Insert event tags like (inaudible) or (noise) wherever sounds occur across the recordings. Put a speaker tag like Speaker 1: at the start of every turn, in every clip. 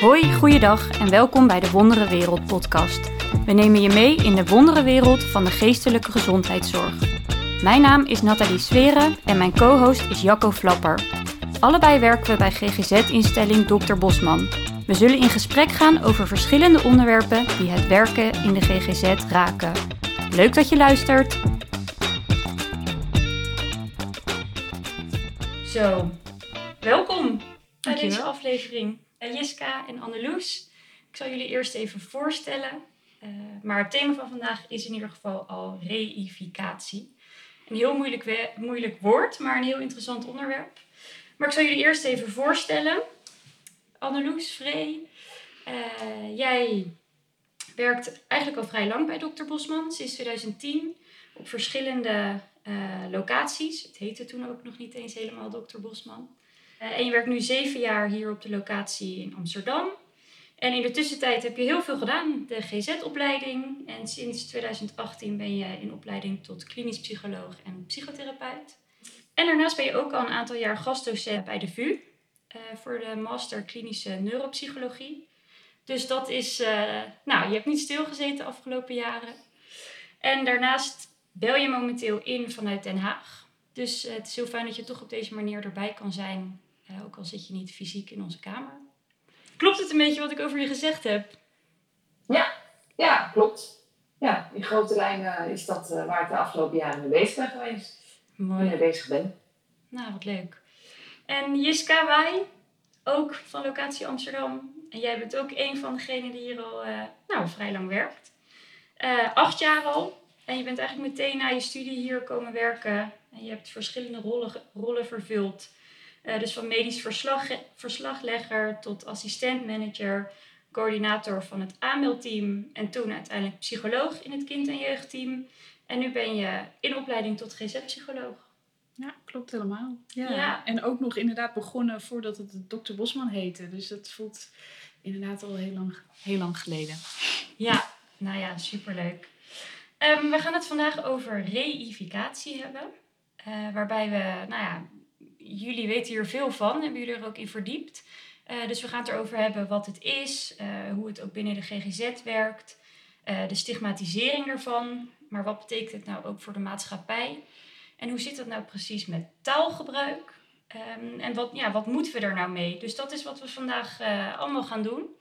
Speaker 1: Hoi, goeiedag en welkom bij de Wondere Wereld podcast. We nemen je mee in de wondere wereld van de geestelijke gezondheidszorg. Mijn naam is Nathalie Sweren en mijn co-host is Jacco Flapper. Allebei werken we bij GGZ-instelling Dr. Bosman. We zullen in gesprek gaan over verschillende onderwerpen die het werken in de GGZ raken. Leuk dat je luistert! Zo, welkom bij deze aflevering. Jiska en Anneloes. Ik zal jullie eerst even voorstellen. Uh, maar het thema van vandaag is in ieder geval al reificatie. Een heel moeilijk, moeilijk woord, maar een heel interessant onderwerp. Maar ik zal jullie eerst even voorstellen. Anneloes, Vree, uh, jij werkt eigenlijk al vrij lang bij Dr. Bosman, sinds 2010, op verschillende locaties. Het heette toen ook nog niet eens helemaal Dr. Bosman. Uh, en je werkt nu zeven jaar hier op de locatie in Amsterdam. En in de tussentijd heb je heel veel gedaan, de GZ-opleiding. En sinds 2018 ben je in opleiding tot klinisch psycholoog en psychotherapeut. En daarnaast ben je ook al een aantal jaar gastdocent bij de VU uh, voor de master klinische neuropsychologie. Dus dat is, uh, nou, je hebt niet stilgezeten de afgelopen jaren. En daarnaast bel je momenteel in vanuit Den Haag. Dus het is heel fijn dat je toch op deze manier erbij kan zijn uh, ook al zit je niet fysiek in onze kamer. Klopt het een beetje wat ik over je gezegd heb?
Speaker 2: Ja, ja klopt. Ja, in grote lijnen is dat uh, waar ik de afgelopen jaren mee bezig ben geweest. Mooi. Mee bezig ben.
Speaker 1: Nou, wat leuk. En Jiska, wij, ook van locatie Amsterdam. En jij bent ook een van degenen die hier al uh, nou, vrij lang werkt. acht jaar al. En je bent eigenlijk meteen na je studie hier komen werken. En je hebt verschillende rollen, rollen vervuld uh, dus van medisch verslag, verslaglegger tot assistentmanager, coördinator van het aanmeldteam en toen uiteindelijk psycholoog in het kind- en jeugdteam. En nu ben je in opleiding tot GZ-psycholoog.
Speaker 3: Ja, klopt helemaal. Ja. ja. En ook nog inderdaad begonnen voordat het Dr. Bosman heette. Dus dat voelt inderdaad al heel lang, heel lang geleden.
Speaker 1: Ja, nou ja, superleuk. Um, we gaan het vandaag over reificatie hebben. Uh, waarbij we nou ja, jullie weten hier veel van, hebben jullie er ook in verdiept. Uh, dus we gaan het erover hebben wat het is, uh, hoe het ook binnen de GGZ werkt, uh, de stigmatisering ervan, maar wat betekent het nou ook voor de maatschappij? En hoe zit dat nou precies met taalgebruik? Um, en wat, ja, wat moeten we er nou mee? Dus dat is wat we vandaag allemaal gaan doen.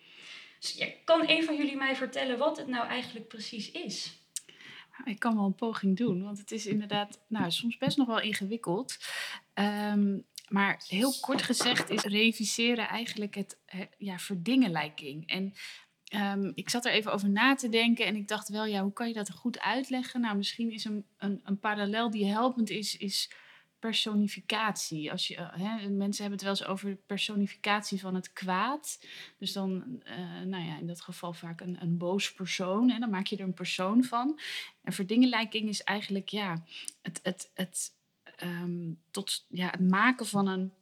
Speaker 1: Dus, kan een van jullie mij vertellen wat het nou eigenlijk precies is?
Speaker 3: Ik kan wel een poging doen, want het is inderdaad nou, soms best nog wel ingewikkeld. Um, maar heel kort gezegd is reviseren eigenlijk het ja, verdingenlijking. En um, ik zat er even over na te denken en ik dacht wel, ja, hoe kan je dat goed uitleggen? Nou, misschien is een, een, een parallel die helpend is, is personificatie. Als je, uh, hè, mensen hebben het wel eens over personificatie van het kwaad. Dus dan, uh, nou ja, in dat geval vaak een, een boos persoon. En dan maak je er een persoon van. En verdingenlijking is eigenlijk, ja, het, het, het um, tot ja, het maken van een,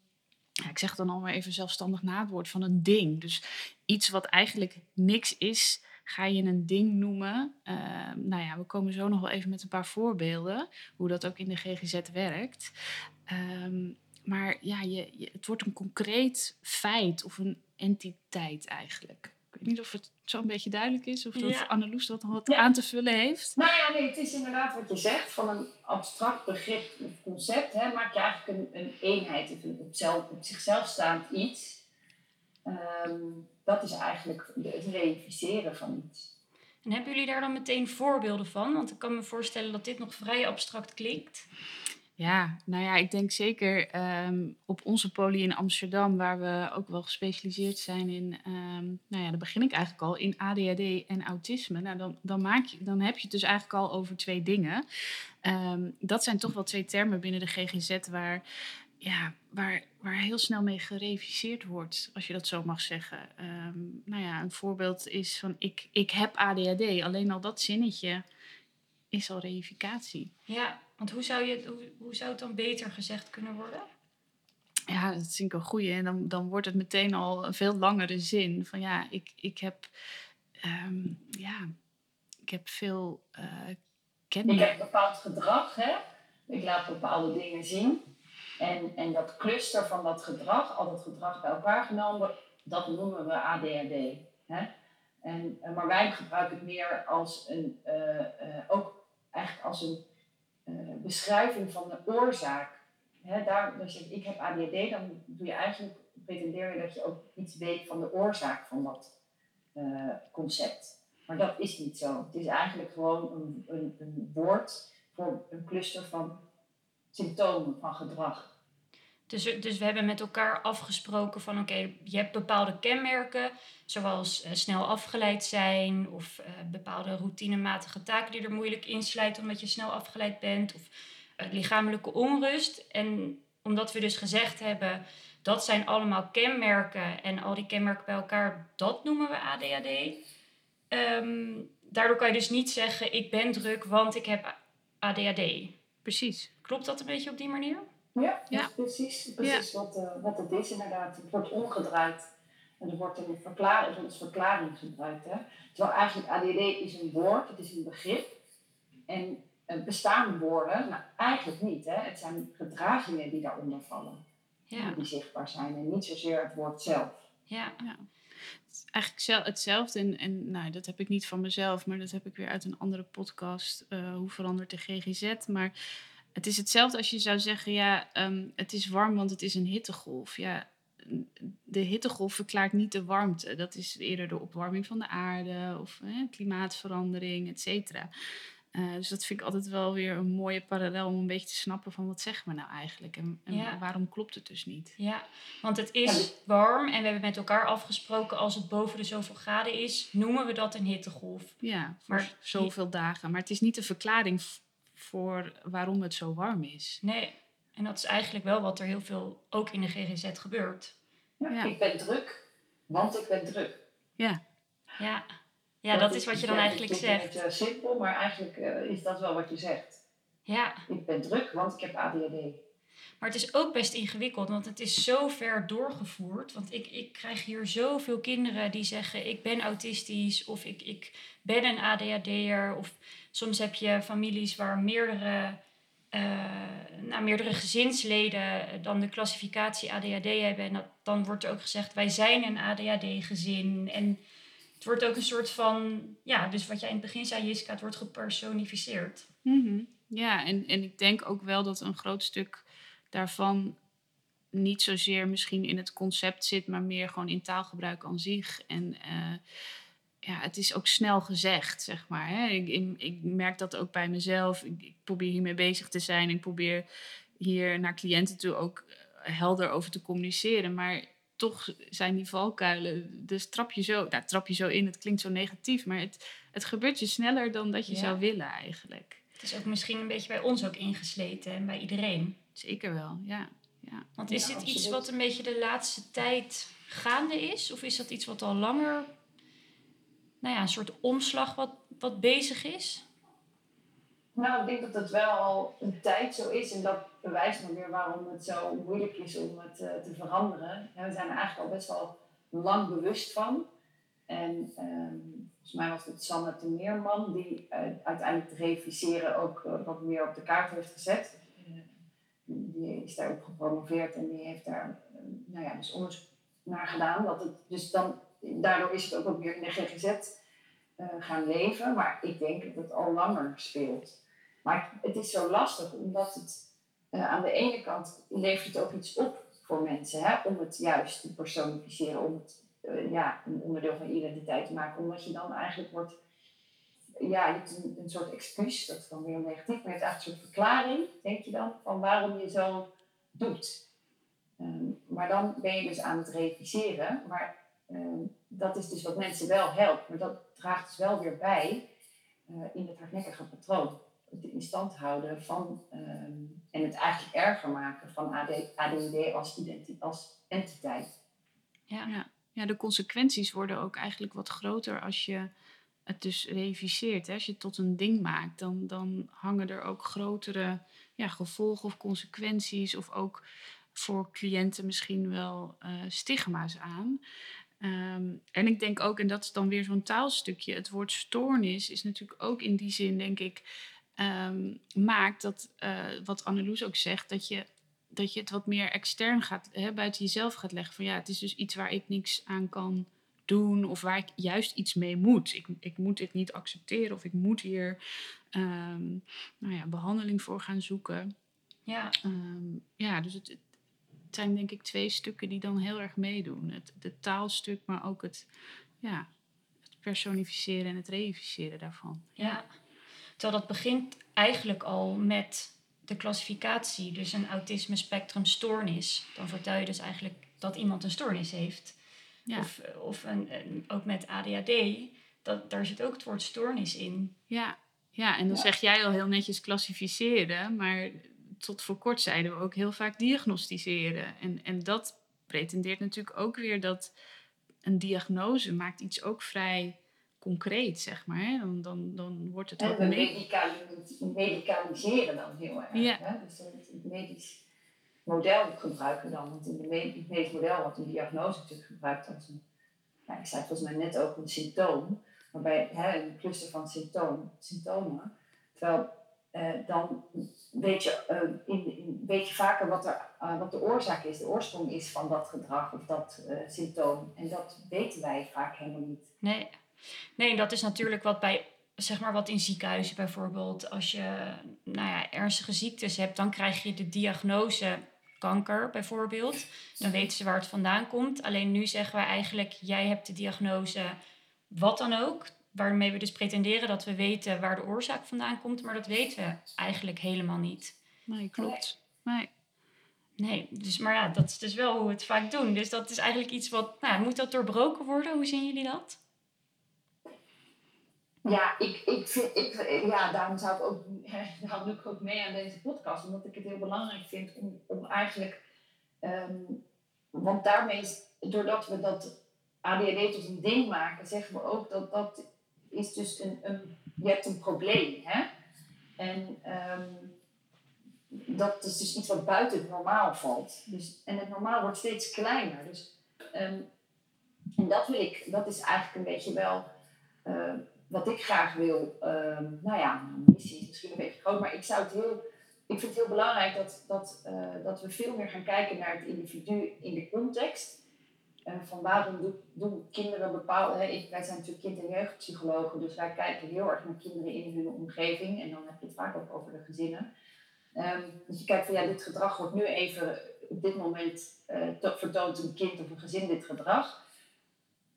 Speaker 3: ja, ik zeg dan al maar even zelfstandig naadwoord, van een ding. Dus iets wat eigenlijk niks is, ga je een ding noemen. Uh, nou ja, we komen zo nog wel even met een paar voorbeelden, hoe dat ook in de GGZ werkt. Um, maar ja, je, je, het wordt een concreet feit of een entiteit eigenlijk. Ik weet niet of het zo'n beetje duidelijk is of, ja. of Anneloes dat nog wat ja. aan te vullen heeft.
Speaker 2: Nou ja, nee, het is inderdaad wat je zegt. Van een abstract begrip of concept hè, maak je eigenlijk een, een eenheid of een op, zelf, op zichzelf staand iets. Um, dat is eigenlijk het reïnficeren van iets.
Speaker 1: En hebben jullie daar dan meteen voorbeelden van? Want ik kan me voorstellen dat dit nog vrij abstract klinkt.
Speaker 3: Ja, nou ja, ik denk zeker um, op onze poli in Amsterdam, waar we ook wel gespecialiseerd zijn in, um, nou ja, daar begin ik eigenlijk al, in ADHD en autisme. Nou, dan, dan, maak je, dan heb je het dus eigenlijk al over twee dingen. Um, dat zijn toch wel twee termen binnen de GGZ waar, ja, waar, waar heel snel mee gereviseerd wordt, als je dat zo mag zeggen. nou ja, een voorbeeld is van ik, ik heb ADHD, alleen al dat zinnetje is al reificatie.
Speaker 1: Ja, want hoe zou, je, hoe, hoe zou het dan beter gezegd kunnen worden?
Speaker 3: Ja, dat vind ik een goeie. En dan, dan wordt het meteen al een veel langere zin. Van ja, ik, ik heb... Um, ja, ik heb veel uh,
Speaker 2: kennis. Ik heb bepaald gedrag, hè. Ik laat bepaalde dingen zien. En, en dat cluster van dat gedrag, al dat gedrag bij elkaar genomen, dat noemen we ADHD. Hè? En, eh, maar wij gebruiken het meer als een, uh, ook eigenlijk als een beschrijving van de oorzaak. Hè, daar, dus ik heb ADHD, dan doe je eigenlijk, pretendeer je dat je ook iets weet van de oorzaak van dat concept. Maar dat is niet zo. Het is eigenlijk gewoon een, een, een woord voor een cluster van symptomen van gedrag.
Speaker 1: Dus, dus we hebben met elkaar afgesproken van oké, je hebt bepaalde kenmerken, zoals uh, snel afgeleid zijn of uh, bepaalde routinematige taken die er moeilijk insluiten omdat je snel afgeleid bent of uh, lichamelijke onrust. En omdat we dus gezegd hebben, dat zijn allemaal kenmerken en al die kenmerken bij elkaar, dat noemen we ADHD. Um, daardoor kan je dus niet zeggen, ik ben druk, want ik heb ADHD.
Speaker 3: Precies.
Speaker 1: Klopt dat een beetje op die manier?
Speaker 2: Ja, ja. precies, precies Wat, uh, wat het is inderdaad. Het wordt omgedraaid. En er wordt een verklaring, als verklaring gebruikt. Hè? Terwijl eigenlijk ADD is een woord, het is een begrip. En uh, bestaan woorden? Nou, eigenlijk niet. Hè? Het zijn gedragingen die daaronder vallen. Ja. Die zichtbaar zijn en niet zozeer het woord zelf.
Speaker 3: Ja, ja. Het is eigenlijk hetzelfde. En, en nou, dat heb ik niet van mezelf, maar dat heb ik weer uit een andere podcast. Uh, hoe verandert de GGZ? Maar het is hetzelfde als je zou zeggen, ja, um, het is warm, want het is een hittegolf. Ja, de hittegolf verklaart niet de warmte. Dat is eerder de opwarming van de aarde of klimaatverandering, et cetera. Uh, dus dat vind ik altijd wel weer een mooie parallel om een beetje te snappen van wat zeggen we nou eigenlijk en, en waarom klopt het dus niet.
Speaker 1: Ja, want het is warm en we hebben met elkaar afgesproken als het boven de zoveel graden is, noemen we dat een hittegolf.
Speaker 3: Ja, maar zoveel dagen. Maar het is niet de verklaring voor waarom het zo warm is.
Speaker 1: Nee, en dat is eigenlijk wel wat er heel veel ook in de GGZ gebeurt.
Speaker 2: Ja, Ik ben druk, want ik ben druk.
Speaker 3: Ja.
Speaker 1: Ja, ja dat, is wat je dan eigenlijk zegt.
Speaker 2: Het is uh, simpel, maar eigenlijk uh, is dat wel wat je zegt.
Speaker 1: Ja.
Speaker 2: Ik ben druk, want ik heb ADHD.
Speaker 1: Maar het is ook best ingewikkeld, want het is zo ver doorgevoerd. Want ik, ik krijg hier zoveel kinderen die zeggen: Ik ben autistisch, of ik, ik ben een ADHD'er. Of soms heb je families waar meerdere, uh, nou, meerdere gezinsleden dan de klassificatie ADHD hebben. En dan wordt er ook gezegd: Wij zijn een ADHD-gezin. En het wordt ook een soort van, ja, dus wat jij in het begin zei, Jiska, het wordt gepersonificeerd.
Speaker 3: Mm Ja, en, en ik denk ook wel dat een groot stuk daarvan niet zozeer misschien in het concept zit, maar meer gewoon in taalgebruik aan zich. En uh, ja, het is ook snel gezegd, zeg maar. Hè? Ik, ik, merk dat ook bij mezelf. Ik, ik, probeer hiermee bezig te zijn. Ik probeer hier naar cliënten toe ook eh, helder over te communiceren. Maar toch zijn die valkuilen. Dus trap je zo, nou, trap je zo in. Het klinkt zo negatief, maar het, het gebeurt je sneller dan dat je zou willen eigenlijk.
Speaker 1: Het is ook misschien een beetje bij ons ook ingesleten en bij iedereen.
Speaker 3: Zeker wel, ja. ja.
Speaker 1: Want is dit iets wat een beetje de laatste tijd gaande is? Of is dat iets wat al langer, nou ja, een soort omslag wat, wat bezig is?
Speaker 2: Nou, ik denk dat het wel al een tijd zo is. En dat bewijst nog weer waarom het zo moeilijk is om het uh, te veranderen. we zijn er eigenlijk al best wel lang bewust van. En um, volgens mij was het Sanne de Meerman die uh, uiteindelijk te reviseren ook uh, wat meer op de kaart heeft gezet die is daarop gepromoveerd en die heeft daar nou ja, dus onderzoek naar gedaan. Dat het, dus dan, daardoor is het ook wat in de GGZ gaan leven. Maar ik denk dat het al langer speelt. Maar het is zo lastig omdat het uh, aan de ene kant levert het ook iets op voor mensen. Hè? Om het juist te personificeren, om het uh, ja, een onderdeel van identiteit te maken. Omdat je dan eigenlijk wordt ja, je hebt een, soort excuus, dat is dan weer negatief, maar je hebt eigenlijk een soort verklaring, denk je dan, van waarom je zo doet. Ehm, maar dan ben je dus aan het reviseren, maar ehm, dat is dus wat mensen wel helpt, maar dat draagt dus wel weer bij uh, in het hardnekkige patroon. Het in stand houden van, ehm, en het eigenlijk erger maken van AD, ADD als, als entiteit.
Speaker 3: Ja. ja. Ja, de consequenties worden ook eigenlijk wat groter als je het dus reviseert. Hè? Als je het tot een ding maakt, dan, dan hangen er ook grotere ja, gevolgen of consequenties. Of ook voor cliënten misschien wel uh, stigma's aan. Um, en ik denk ook, en dat is dan weer zo'n taalstukje, het woord stoornis is natuurlijk ook in die zin, denk ik, um, maakt dat, uh, wat Anneloes ook zegt, dat je dat je het wat meer extern gaat, hè, buiten jezelf gaat leggen. Van ja, het is dus iets waar ik niks aan kan doen of waar ik juist iets mee moet. Ik, ik moet dit niet accepteren of ik moet hier ehm, nou ja, behandeling voor gaan zoeken.
Speaker 1: Ja,
Speaker 3: Ehm, ja dus het, het zijn denk ik twee stukken die dan heel erg meedoen. Het, het taalstuk, maar ook het, ja, het personificeren en het reificeren daarvan.
Speaker 1: ja. Terwijl dat begint eigenlijk al met de klassificatie, dus een autisme spectrum stoornis. Dan vertel je dus eigenlijk dat iemand een stoornis heeft.
Speaker 3: Ja.
Speaker 1: Of, of een, een- ook met ADHD, dat, daar zit ook het woord stoornis in.
Speaker 3: Ja, ja en dan
Speaker 2: Ja.
Speaker 3: zeg jij al heel netjes klassificeren, maar tot voor kort zeiden we ook heel vaak diagnosticeren. En, en dat pretendeert natuurlijk ook weer dat een diagnose maakt iets ook vrij concreet, zeg maar. Hè? Dan, dan, dan wordt het
Speaker 2: En
Speaker 3: ook
Speaker 2: we medicaliseren dan heel erg.
Speaker 3: Ja.
Speaker 2: Hè? Dus het medisch model gebruiken dan. Want in het medisch model wordt een diagnose natuurlijk gebruikt als een, ja, ik zei volgens mij net ook, een symptoom. Waarbij hè, een cluster van symptoom, symptomen. Terwijl eh, dan weet je, eh, in, in, weet je vaker wat, er, eh, wat de oorzaak is, de oorsprong is van dat gedrag of dat symptoom. En dat weten wij vaak helemaal niet.
Speaker 1: Nee. nee, dat is natuurlijk wat bij, zeg maar wat in ziekenhuizen bijvoorbeeld, als je nou ja, ernstige ziektes hebt, dan krijg je de diagnose kanker bijvoorbeeld. Dan weten ze waar het vandaan komt. Alleen nu zeggen wij eigenlijk, jij hebt de diagnose wat dan ook. Waarmee we dus pretenderen dat we weten waar de oorzaak vandaan komt, maar dat weten we eigenlijk helemaal niet.
Speaker 3: Nee, klopt. Nee.
Speaker 1: Nee, dus, maar ja, dat is dus wel hoe we het vaak doen. Dus dat is eigenlijk iets wat, nou, moet dat doorbroken worden? Hoe zien jullie dat?
Speaker 2: Ja, ik, ik vind, ik, ja, daarom zou ik ook, (laughs) doe ik ook mee aan deze podcast, omdat ik het heel belangrijk vind om, om eigenlijk, ehm, want daarmee, is, doordat we dat ADHD tot een ding maken, zeggen we ook dat dat is dus een, een je hebt een probleem, hè? En ehm, dat is dus iets wat buiten het normaal valt. Dus, en het normaal wordt steeds kleiner. Dus, ehm, en dat wil ik, dat is eigenlijk een beetje wel eh, wat ik graag wil. ehm, nou ja, missie is misschien een beetje groot, maar ik zou het heel. Ik vind het heel belangrijk dat, dat, eh, dat we veel meer gaan kijken naar het individu in de context. Eh, van waarom doen, kinderen bepaalde. Hè, wij zijn natuurlijk kind- en jeugdpsychologen, dus wij kijken heel erg naar kinderen in hun omgeving. En dan heb je het vaak ook over de gezinnen. Ehm, dus je kijkt van ja, dit gedrag wordt nu even op dit moment eh, to- vertoont een kind of een gezin dit gedrag.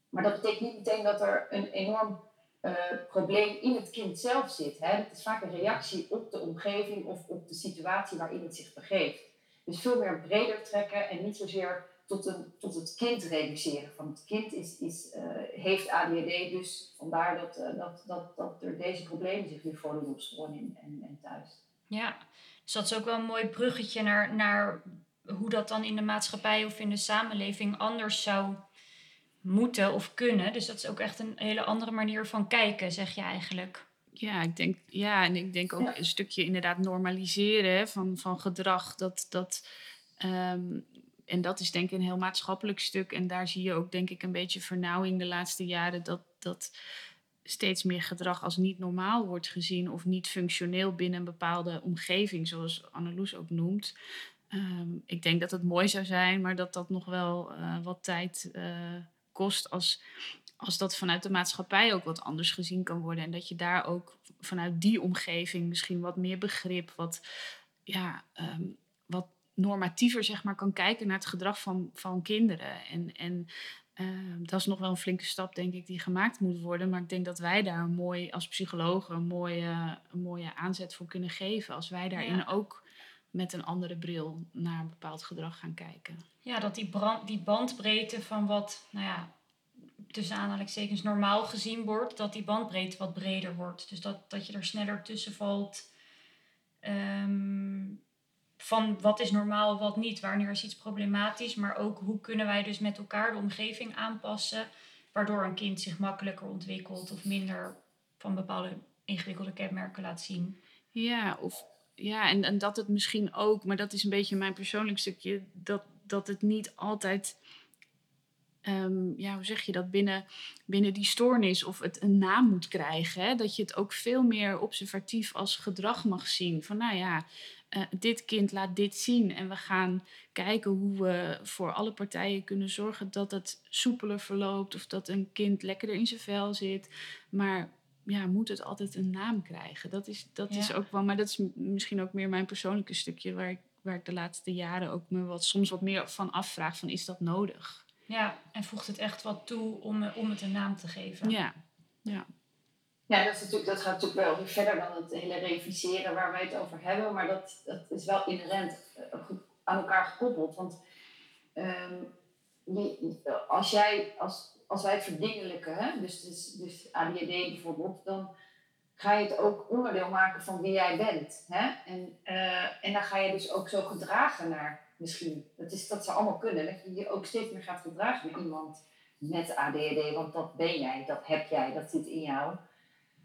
Speaker 2: Maar dat betekent niet meteen dat er een enorm eh, probleem in het kind zelf zit. Hè? Het is vaak een reactie op de omgeving of op de situatie waarin het zich begeeft. Dus veel meer breder trekken en niet zozeer tot, een, tot het kind reduceren. Van het kind is, is, eh, heeft ADHD, dus vandaar dat, eh, dat, dat, dat er deze problemen zich nu voordoen op school en, en, en thuis.
Speaker 1: Ja, dus dat is ook wel een mooi bruggetje naar, naar hoe dat dan in de maatschappij of in de samenleving anders zou moeten of kunnen. Dus dat is ook echt een hele andere manier van kijken, zeg je eigenlijk.
Speaker 3: Ja, ik denk, ja, en ik denk ook
Speaker 2: Ja.
Speaker 3: een stukje inderdaad normaliseren van, van gedrag. Dat, dat, ehm, en dat is denk ik een heel maatschappelijk stuk. En daar zie je ook denk ik een beetje vernauwing de laatste jaren. Dat, dat steeds meer gedrag als niet normaal wordt gezien. Of niet functioneel binnen een bepaalde omgeving, zoals Anneloes ook noemt. Ehm, ik denk dat het mooi zou zijn, maar dat dat nog wel eh, wat tijd eh, kost als als dat vanuit de maatschappij ook wat anders gezien kan worden. En dat je daar ook vanuit die omgeving misschien wat meer begrip, wat, ja, ehm, normatiever zeg maar, kan kijken naar het gedrag van, van kinderen. En, en ehm, dat is nog wel een flinke stap, denk ik, die gemaakt moet worden. Maar ik denk dat wij daar mooi, als psychologen een mooie, een mooie aanzet voor kunnen geven. Als wij daarin
Speaker 1: Ja.
Speaker 3: ook met een andere bril naar een bepaald gedrag gaan kijken.
Speaker 1: Ja, dat die, brand, die bandbreedte van wat, nou ja, tussen aanhalingstekens normaal gezien wordt, dat die bandbreedte wat breder wordt. Dus dat, dat je er sneller tussen valt ehm, van wat is normaal, wat niet. Wanneer is iets problematisch, maar ook hoe kunnen wij dus met elkaar de omgeving aanpassen, waardoor een kind zich makkelijker ontwikkelt of minder van bepaalde ingewikkelde kenmerken laat zien.
Speaker 3: Ja, of, ja en, en dat het misschien ook, maar dat is een beetje mijn persoonlijk stukje, dat, dat het niet altijd, ehm, ja, hoe zeg je dat, binnen, binnen die stoornis of het een naam moet krijgen. Hè? Dat je het ook veel meer observatief als gedrag mag zien. Van nou ja, uh, dit kind laat dit zien. En we gaan kijken hoe we voor alle partijen kunnen zorgen dat het soepeler verloopt. Of dat een kind lekkerder in zijn vel zit. Maar ja, moet het altijd een naam krijgen? Dat is, dat is ook wel, maar dat is misschien ook meer mijn persoonlijke stukje waar ik, waar ik de laatste jaren ook me wat, soms wat meer van afvraag: van is dat nodig?
Speaker 1: Ja, en voegt het echt wat toe om, om het een naam te geven?
Speaker 3: Ja, ja.
Speaker 2: Ja, dat, is natuurlijk, dat gaat natuurlijk wel verder dan het hele reviseren waar wij het over hebben. Maar dat, dat is wel inherent eh, aan elkaar gekoppeld. Want um, als, jij, als, als wij het verdingelijken, dus, dus, dus ADHD bijvoorbeeld, dan ga je het ook onderdeel maken van wie jij bent. Hè? En, uh, en dan ga je dus ook zo gedragen naar misschien. Dat, is, dat zou allemaal kunnen. Dat je je ook steeds meer gaat gedragen naar iemand met ADHD. Want dat ben jij, dat heb jij, dat zit in jou.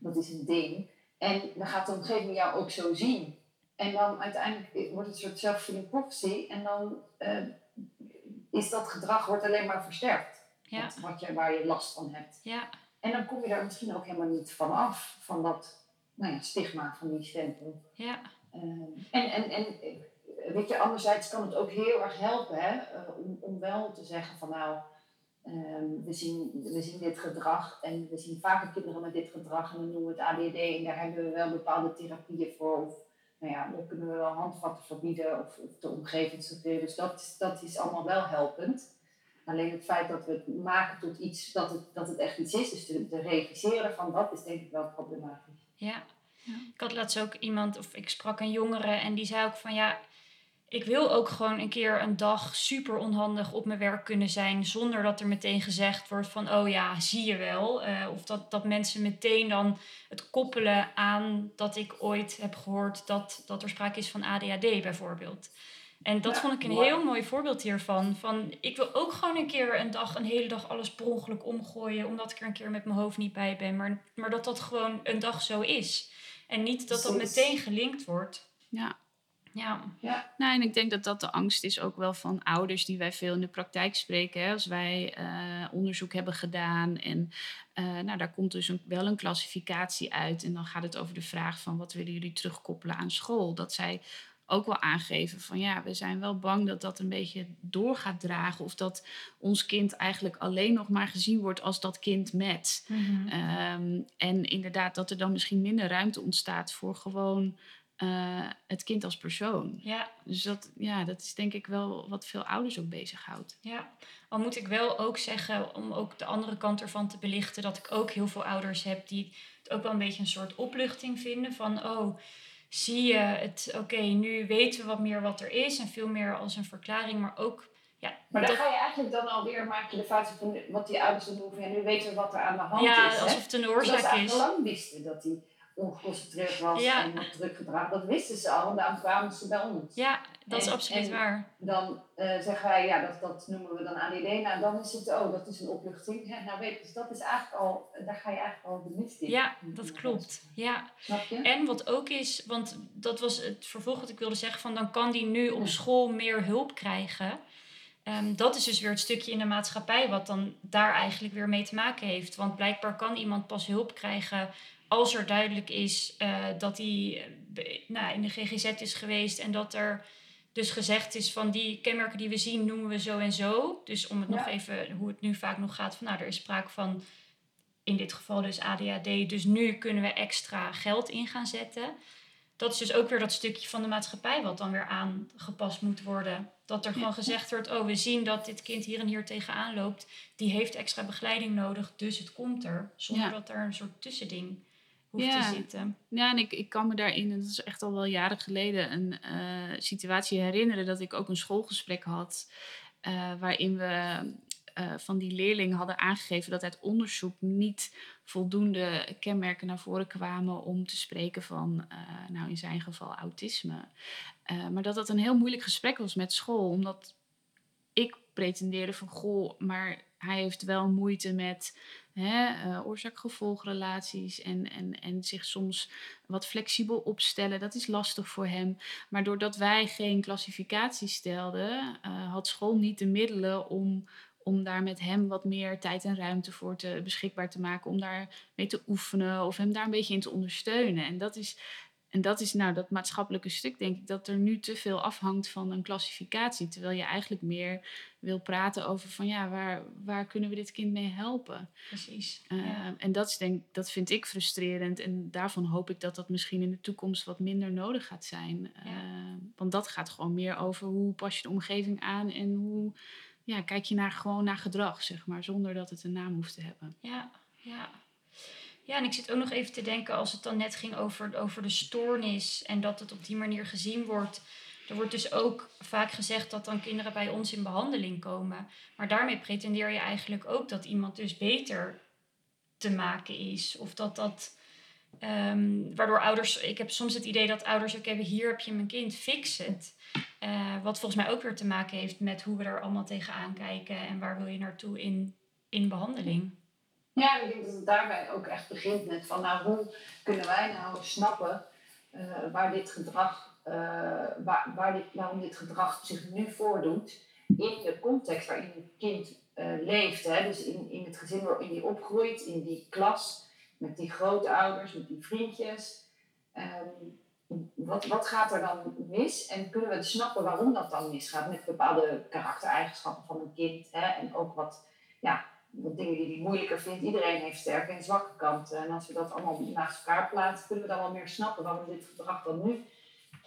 Speaker 2: Dat is een ding. En dan gaat de omgeving jou ook zo zien. En dan uiteindelijk wordt het een soort self-fulfilling prophecy. En dan uh, is dat gedrag wordt alleen maar versterkt. Ja. Wat, wat je, waar je last van hebt.
Speaker 1: Ja.
Speaker 2: En dan kom je daar misschien ook helemaal niet van af. Van dat nou ja, stigma van die stempel.
Speaker 1: Ja.
Speaker 2: Uh, en, en, en weet je, anderzijds kan het ook heel erg helpen hè, uh, om, om wel te zeggen van nou, um, we, zien, we zien dit gedrag en we zien vaker kinderen met dit gedrag en dan noemen we het ADD en daar hebben we wel bepaalde therapieën voor. Of nou ja, dan kunnen we wel handvatten verbieden of, of de omgevingsstructuur. Dus dat, dat is allemaal wel helpend. Alleen het feit dat we het maken tot iets dat het, dat het echt iets is, dus te, te realiseren van dat is denk ik wel problematisch.
Speaker 1: Ja. ja. Ik had laatst ook iemand, of ik sprak een jongere en die zei ook van ja, ik wil ook gewoon een keer een dag super onhandig op mijn werk kunnen zijn. Zonder dat er meteen gezegd wordt van, oh ja, zie je wel. Uh, of dat, dat mensen meteen dan het koppelen aan dat ik ooit heb gehoord dat, dat er sprake is van ADHD bijvoorbeeld. En dat vond ik een heel mooi voorbeeld hiervan. Van, ik wil ook gewoon een keer een dag, een hele dag alles per ongeluk omgooien. Omdat ik er een keer met mijn hoofd niet bij ben. Maar, maar dat dat gewoon een dag zo is. En niet dat dat meteen gelinkt wordt.
Speaker 3: Ja,
Speaker 1: ja.
Speaker 2: ja.
Speaker 3: Nou, en ik denk dat dat de angst is ook wel van ouders die wij veel in de praktijk spreken. Hè. Als wij uh, onderzoek hebben gedaan en uh, nou, daar komt dus een, wel een klassificatie uit. En dan gaat het over de vraag van wat willen jullie terugkoppelen aan school. Dat zij ook wel aangeven van ja, we zijn wel bang dat dat een beetje door gaat dragen. Of dat ons kind eigenlijk alleen nog maar gezien wordt als dat kind met.
Speaker 1: Mm -hmm.
Speaker 3: um, en inderdaad dat er dan misschien minder ruimte ontstaat voor gewoon uh, het kind als persoon.
Speaker 1: Ja.
Speaker 3: Dus dat, ja, dat is denk ik wel wat veel ouders ook bezighoudt.
Speaker 1: Ja, al moet ik wel ook zeggen, om ook de andere kant ervan te belichten, dat ik ook heel veel ouders heb die het ook wel een beetje een soort opluchting vinden van, oh, zie je het, oké, okay, nu weten we wat meer wat er is en veel meer als een verklaring, maar ook ja,
Speaker 2: maar dan ga je eigenlijk dan alweer, maak je de fout van wat die ouders dan doen. Ja, nu weten we wat er aan de hand
Speaker 1: ja,
Speaker 2: is.
Speaker 1: Ja, alsof het een oorzaak
Speaker 2: is. Dat ze lang wisten dat die ongeconcentreerd was ja. en druk gedragen. Dat wisten ze al en daarom kwamen ze bij ons.
Speaker 1: Ja, dat en, is absoluut waar.
Speaker 2: Dan uh, zeggen wij, ja, dat, dat noemen we dan ADD. Nou, dan is het, oh, dat is een opluchting. Ja, nou weet je, dus dat is eigenlijk al, daar ga je eigenlijk al de mist in.
Speaker 1: Ja, dat klopt. Ja.
Speaker 2: Snap je?
Speaker 1: En wat ook is, want dat was het vervolg wat ik wilde zeggen, van dan kan die nu op school meer hulp krijgen. Um, dat is dus weer het stukje in de maatschappij wat dan daar eigenlijk weer mee te maken heeft. Want blijkbaar kan iemand pas hulp krijgen als er duidelijk is uh, dat hij uh, nou, in de GGZ is geweest en dat er dus gezegd is van die kenmerken die we zien noemen we zo en zo. Dus om het ja. nog even, hoe het nu vaak nog gaat, van nou er is sprake van in dit geval dus ADHD, dus nu kunnen we extra geld in gaan zetten. Dat is dus ook weer dat stukje van de maatschappij wat dan weer aangepast moet worden. Dat er gewoon gezegd wordt, oh we zien dat dit kind hier en hier tegenaan loopt. Die heeft extra begeleiding nodig, dus het komt er. Zonder ja. dat er een soort tussending hoeft
Speaker 3: ja.
Speaker 1: te zitten.
Speaker 3: Ja, en ik, ik kan me daarin, en dat is echt al wel jaren geleden, een uh, situatie herinneren dat ik ook een schoolgesprek had. Uh, waarin we uh, van die leerling hadden aangegeven dat uit onderzoek niet voldoende kenmerken naar voren kwamen om te spreken van, nou in zijn geval, autisme. maar dat dat een heel moeilijk gesprek was met school, omdat ik pretendeerde van, goh, maar hij heeft wel moeite met uh, oorzaak-gevolgrelaties en, en, en zich soms wat flexibel opstellen. Dat is lastig voor hem. Maar doordat wij geen klassificatie stelden, uh, had school niet de middelen om, om daar met hem wat meer tijd en ruimte voor te, beschikbaar te maken. Om daar mee te oefenen of hem daar een beetje in te ondersteunen. En dat is en dat is nou dat maatschappelijke stuk, denk ik, dat er nu te veel afhangt van een klassificatie. Terwijl je eigenlijk meer wil praten over van ja, waar, waar kunnen we dit kind mee helpen?
Speaker 1: Precies.
Speaker 3: Uh, En dat, is denk, dat vind ik frustrerend. En daarvan hoop ik dat dat misschien in de toekomst wat minder nodig gaat zijn. Uh, want dat gaat gewoon meer over hoe pas je de omgeving aan en hoe ja, kijk je naar, gewoon naar gedrag, zeg maar, zonder dat het een naam hoeft te hebben.
Speaker 1: Ja, ja. Ja, en ik zit ook nog even te denken als het dan net ging over, over de stoornis en dat het op die manier gezien wordt. Er wordt dus ook vaak gezegd dat dan kinderen bij ons in behandeling komen. Maar daarmee pretendeer je eigenlijk ook dat iemand dus beter te maken is. Of dat dat. Um, waardoor ouders. Ik heb soms het idee dat ouders ook hebben: hier heb je mijn kind, fix het. Uh, wat volgens mij ook weer te maken heeft met hoe we er allemaal tegenaan kijken en waar wil je naartoe in, in behandeling.
Speaker 2: Ja, ik denk dat het daarbij ook echt begint met van nou, hoe kunnen wij nou snappen uh, waar dit gedrag, uh, waar, waarom dit gedrag zich nu voordoet in de context waarin het kind leeft. Hè? Dus in, in het gezin waarin die opgroeit, in die klas, met die grootouders, met die vriendjes. Um, wat, wat gaat er dan mis? En kunnen we snappen waarom dat dan misgaat met bepaalde karaktereigenschappen van een kind? Hè? En ook wat, ja, wat dingen die hij moeilijker vindt. Iedereen heeft sterke en zwakke kanten. En als we dat allemaal naast elkaar plaatsen, kunnen we dan wel meer snappen waarom dit gedrag dan nu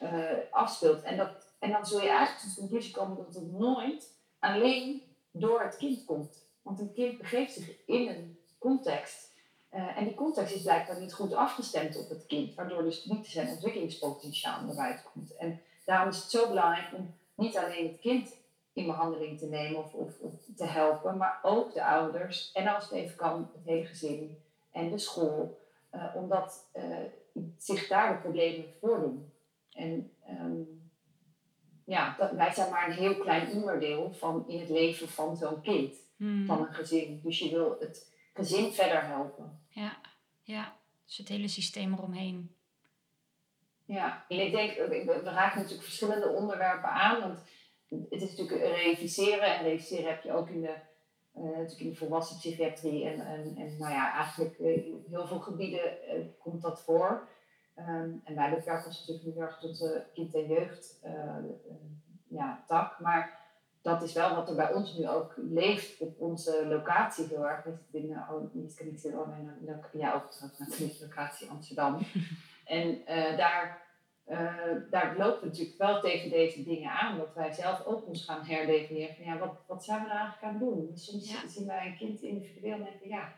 Speaker 2: uh, afspeelt. En, dat, en dan zul je eigenlijk tot de conclusie komen dat het nooit alleen door het kind komt. Want een kind begeeft zich in een context. Uh, en die context is blijkbaar niet goed afgestemd op het kind, waardoor dus niet zijn ontwikkelingspotentiaal naar buiten komt. En daarom is het zo belangrijk om niet alleen het kind in behandeling te nemen of, of, of, te helpen, maar ook de ouders en als het even kan, het hele gezin en de school, uh, omdat uh, zich daar de problemen voordoen. En um, ja, dat, wij zijn maar een heel klein onderdeel van in het leven van zo'n kind, hmm. van een gezin. Dus je wil het gezin verder helpen.
Speaker 1: Ja, ja. dus het hele systeem eromheen.
Speaker 2: Ja, en ik denk, we raken natuurlijk verschillende onderwerpen aan, want het is natuurlijk reviseren. En reviseren heb je ook in de, uh, natuurlijk in de volwassen psychiatrie. En, en, en nou ja, eigenlijk uh, heel veel gebieden uh, komt dat voor. Um, en wij beperken ons natuurlijk heel erg tot de kind- en jeugd ja, tak. Maar dat is wel wat er bij ons nu ook leeft op onze locatie heel erg. We zitten in, niet, in, oh, nee, ja, ook trouwens, locatie Amsterdam. (laughs) en daar uh, daar lopen we natuurlijk wel tegen deze dingen aan, dat wij zelf ook ons gaan herdefiniëren van ja, wat, wat zijn we nou eigenlijk aan het doen? Soms ja. zien wij een kind individueel en denken ja,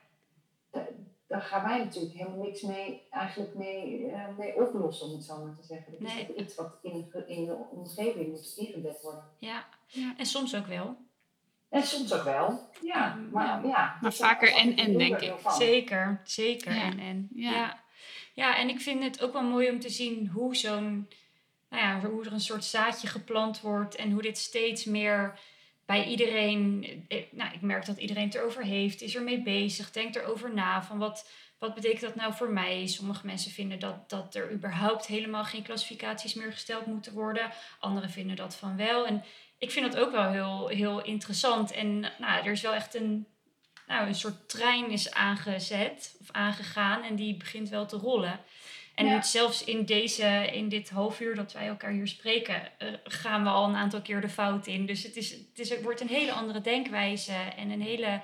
Speaker 2: daar gaan wij natuurlijk helemaal niks mee, eigenlijk mee, uh, mee oplossen, om het zo maar te zeggen. Dat nee. is iets wat in, in de omgeving moet ingebed worden.
Speaker 1: Ja. ja, en soms ook wel.
Speaker 2: En soms ook wel, ja. Maar, ja,
Speaker 3: maar vaker en en, denk ik.
Speaker 1: Zeker, zeker en en. ja. Ja, en ik vind het ook wel mooi om te zien hoe zo'n, nou ja, hoe er een soort zaadje geplant wordt en hoe dit steeds meer bij iedereen, eh, nou, ik merk dat iedereen het erover heeft, is ermee bezig, denkt erover na van wat, wat betekent dat nou voor mij? Sommige mensen vinden dat, dat er überhaupt helemaal geen klassificaties meer gesteld moeten worden. Anderen vinden dat van wel. En ik vind dat ook wel heel, heel interessant. En nou, er is wel echt een nou, een soort trein is aangezet of aangegaan en die begint wel te rollen. En ja. zelfs in, deze, in dit half uur dat wij elkaar hier spreken, uh, gaan we al een aantal keer de fout in. Dus het, is, het, is, het wordt een hele andere denkwijze en een hele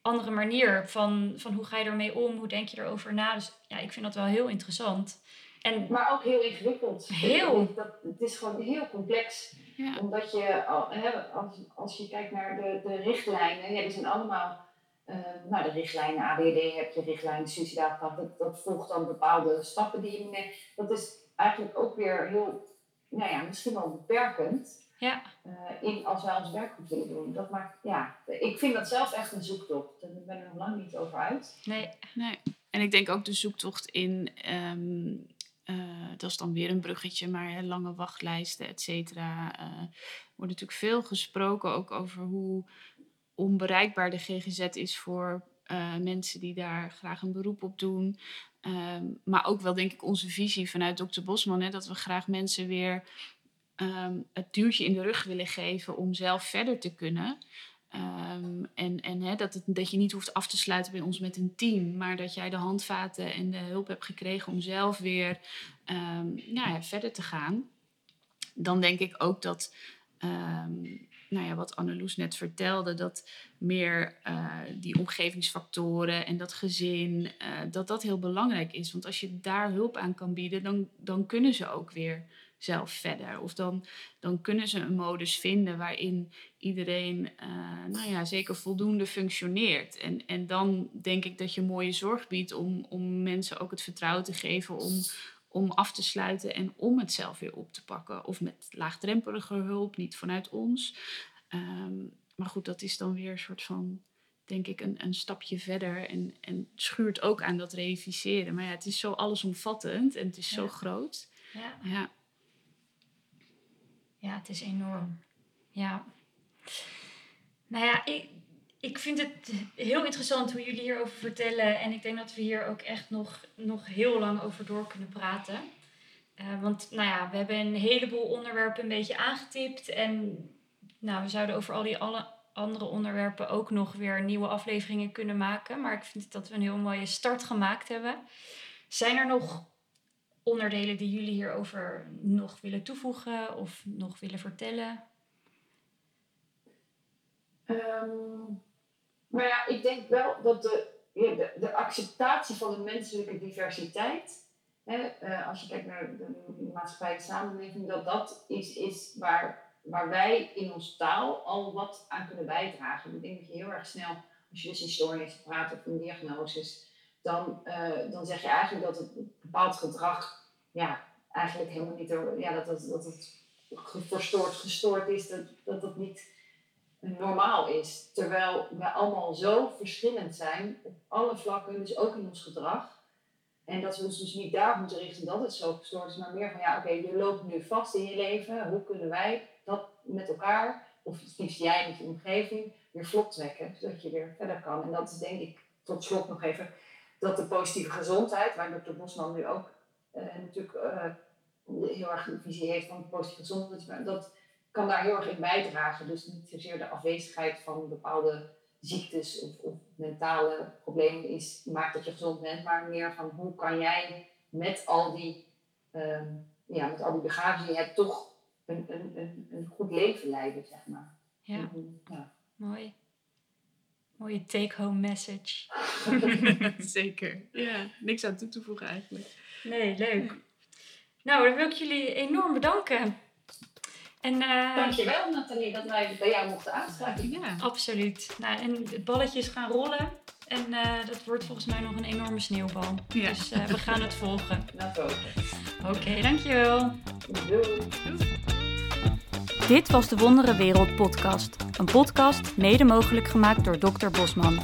Speaker 1: andere manier van, van hoe ga je ermee om, hoe denk je erover na. Dus ja, ik vind dat wel heel interessant.
Speaker 2: En, maar ook heel ingewikkeld.
Speaker 1: Heel.
Speaker 2: Dat, het is gewoon heel complex. Ja. Omdat je, hè, als, als je kijkt naar de, de richtlijnen, ja, die zijn allemaal uh, nou, de richtlijnen ADD heb je, richtlijnen suicidaatpad, dat, dat volgt dan bepaalde stappen die je neemt. Dat is eigenlijk ook weer heel, nou ja, misschien wel beperkend.
Speaker 1: Ja.
Speaker 2: Uh, in, als wij ons werk goed willen doen. Dat maakt, ja, ik vind dat zelf echt een zoektocht. Daar ben ik nog lang niet over uit.
Speaker 1: Nee.
Speaker 3: nee. En ik denk ook de zoektocht in, um, uh, dat is dan weer een bruggetje, maar hè, lange wachtlijsten, et cetera. Uh, wordt natuurlijk veel gesproken ook over hoe onbereikbaar de GGZ is voor uh, mensen die daar graag een beroep op doen. Um, maar ook wel, denk ik, onze visie vanuit Dr. Bosman, hè, dat we graag mensen weer um, het duwtje in de rug willen geven om zelf verder te kunnen. Ehm, en en hè, dat, het, dat je niet hoeft af te sluiten bij ons met een team, maar dat jij de handvaten en de hulp hebt gekregen om zelf weer um, ja, verder te gaan. Dan denk ik ook dat, nou ja, wat Anneloes net vertelde, dat meer uh, die omgevingsfactoren en dat gezin, uh, dat dat heel belangrijk is. Want als je daar hulp aan kan bieden, dan, dan kunnen ze ook weer zelf verder. Of dan, dan kunnen ze een modus vinden waarin iedereen uh, nou ja, zeker voldoende functioneert. En, en dan denk ik dat je mooie zorg biedt om, om mensen ook het vertrouwen te geven om, om af te sluiten en om het zelf weer op te pakken. Of met laagdrempelige hulp, niet vanuit ons. Um, maar goed, dat is dan weer een soort van, denk ik, een, een stapje verder. En, en schuurt ook aan dat reificeren. Maar ja, het is zo allesomvattend en het is ja. zo groot.
Speaker 1: Ja.
Speaker 3: ja.
Speaker 1: Ja, het is enorm. Ja. Nou ja, ik, ik vind het heel interessant hoe jullie hierover vertellen. En ik denk dat we hier ook echt nog, nog heel lang over door kunnen praten. Uh, want nou ja, we hebben een heleboel onderwerpen een beetje aangetipt. En nou, we zouden over al die alle andere onderwerpen ook nog weer nieuwe afleveringen kunnen maken. Maar ik vind dat we een heel mooie start gemaakt hebben. Zijn er nog onderdelen die jullie hierover nog willen toevoegen of nog willen vertellen?
Speaker 2: Um, maar ja, ik denk wel dat de, de, de acceptatie van de menselijke diversiteit, hè, uh, als je kijkt naar de maatschappij, de samenleving, dat dat is, is waar, waar wij in onze taal al wat aan kunnen bijdragen. Ik denk dat je heel erg snel, als je dus in stoornissen praat of in diagnoses, dan, uh, dan zeg je eigenlijk dat het bepaald gedrag ja, eigenlijk helemaal niet ja, dat, dat, dat het verstoord, gestoord is, dat, dat dat niet normaal is. Terwijl we allemaal zo verschillend zijn op alle vlakken, dus ook in ons gedrag. En dat we ons dus niet daar moeten richten dat het zo gestoord is, maar meer van ja, oké, je loopt nu vast in je leven. Hoe kunnen wij dat met elkaar, of het liefst jij met je omgeving, weer vlot trekken, zodat je weer verder kan. En dat is denk ik tot slot nog even dat de positieve gezondheid, waar dokter Bosman nu ook uh, natuurlijk uh, heel erg een visie heeft van positieve gezondheid, dat kan daar heel erg in bijdragen. Dus niet zozeer de afwezigheid van bepaalde ziektes of, of mentale problemen is, maakt dat je gezond bent, maar meer van hoe kan jij met al die, um, ja, met al die bagage die je hebt, toch een, een, een, een goed leven leiden, zeg maar.
Speaker 1: Ja, ja. mooi. Mooie take-home message. (laughs)
Speaker 3: Zeker. Ja, niks aan toe te voegen eigenlijk.
Speaker 1: Nee, leuk. Nou, dan wil ik jullie enorm bedanken. En, uh,
Speaker 2: Dankjewel Nathalie dat wij bij jou mochten aansluiten.
Speaker 1: Ja, absoluut. Nou, en de balletjes gaan rollen. En uh, dat wordt volgens mij nog een enorme sneeuwbal. Ja. Dus uh, we gaan het volgen. (laughs)
Speaker 2: Dat ook.
Speaker 1: Oké, okay, dankjewel.
Speaker 2: Doei.
Speaker 1: Dit was de Wondere Wereld podcast. Een podcast mede mogelijk gemaakt door Dr. Bosman.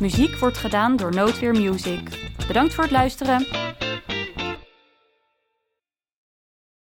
Speaker 1: Muziek wordt gedaan door Noodweer Music. Bedankt voor het luisteren.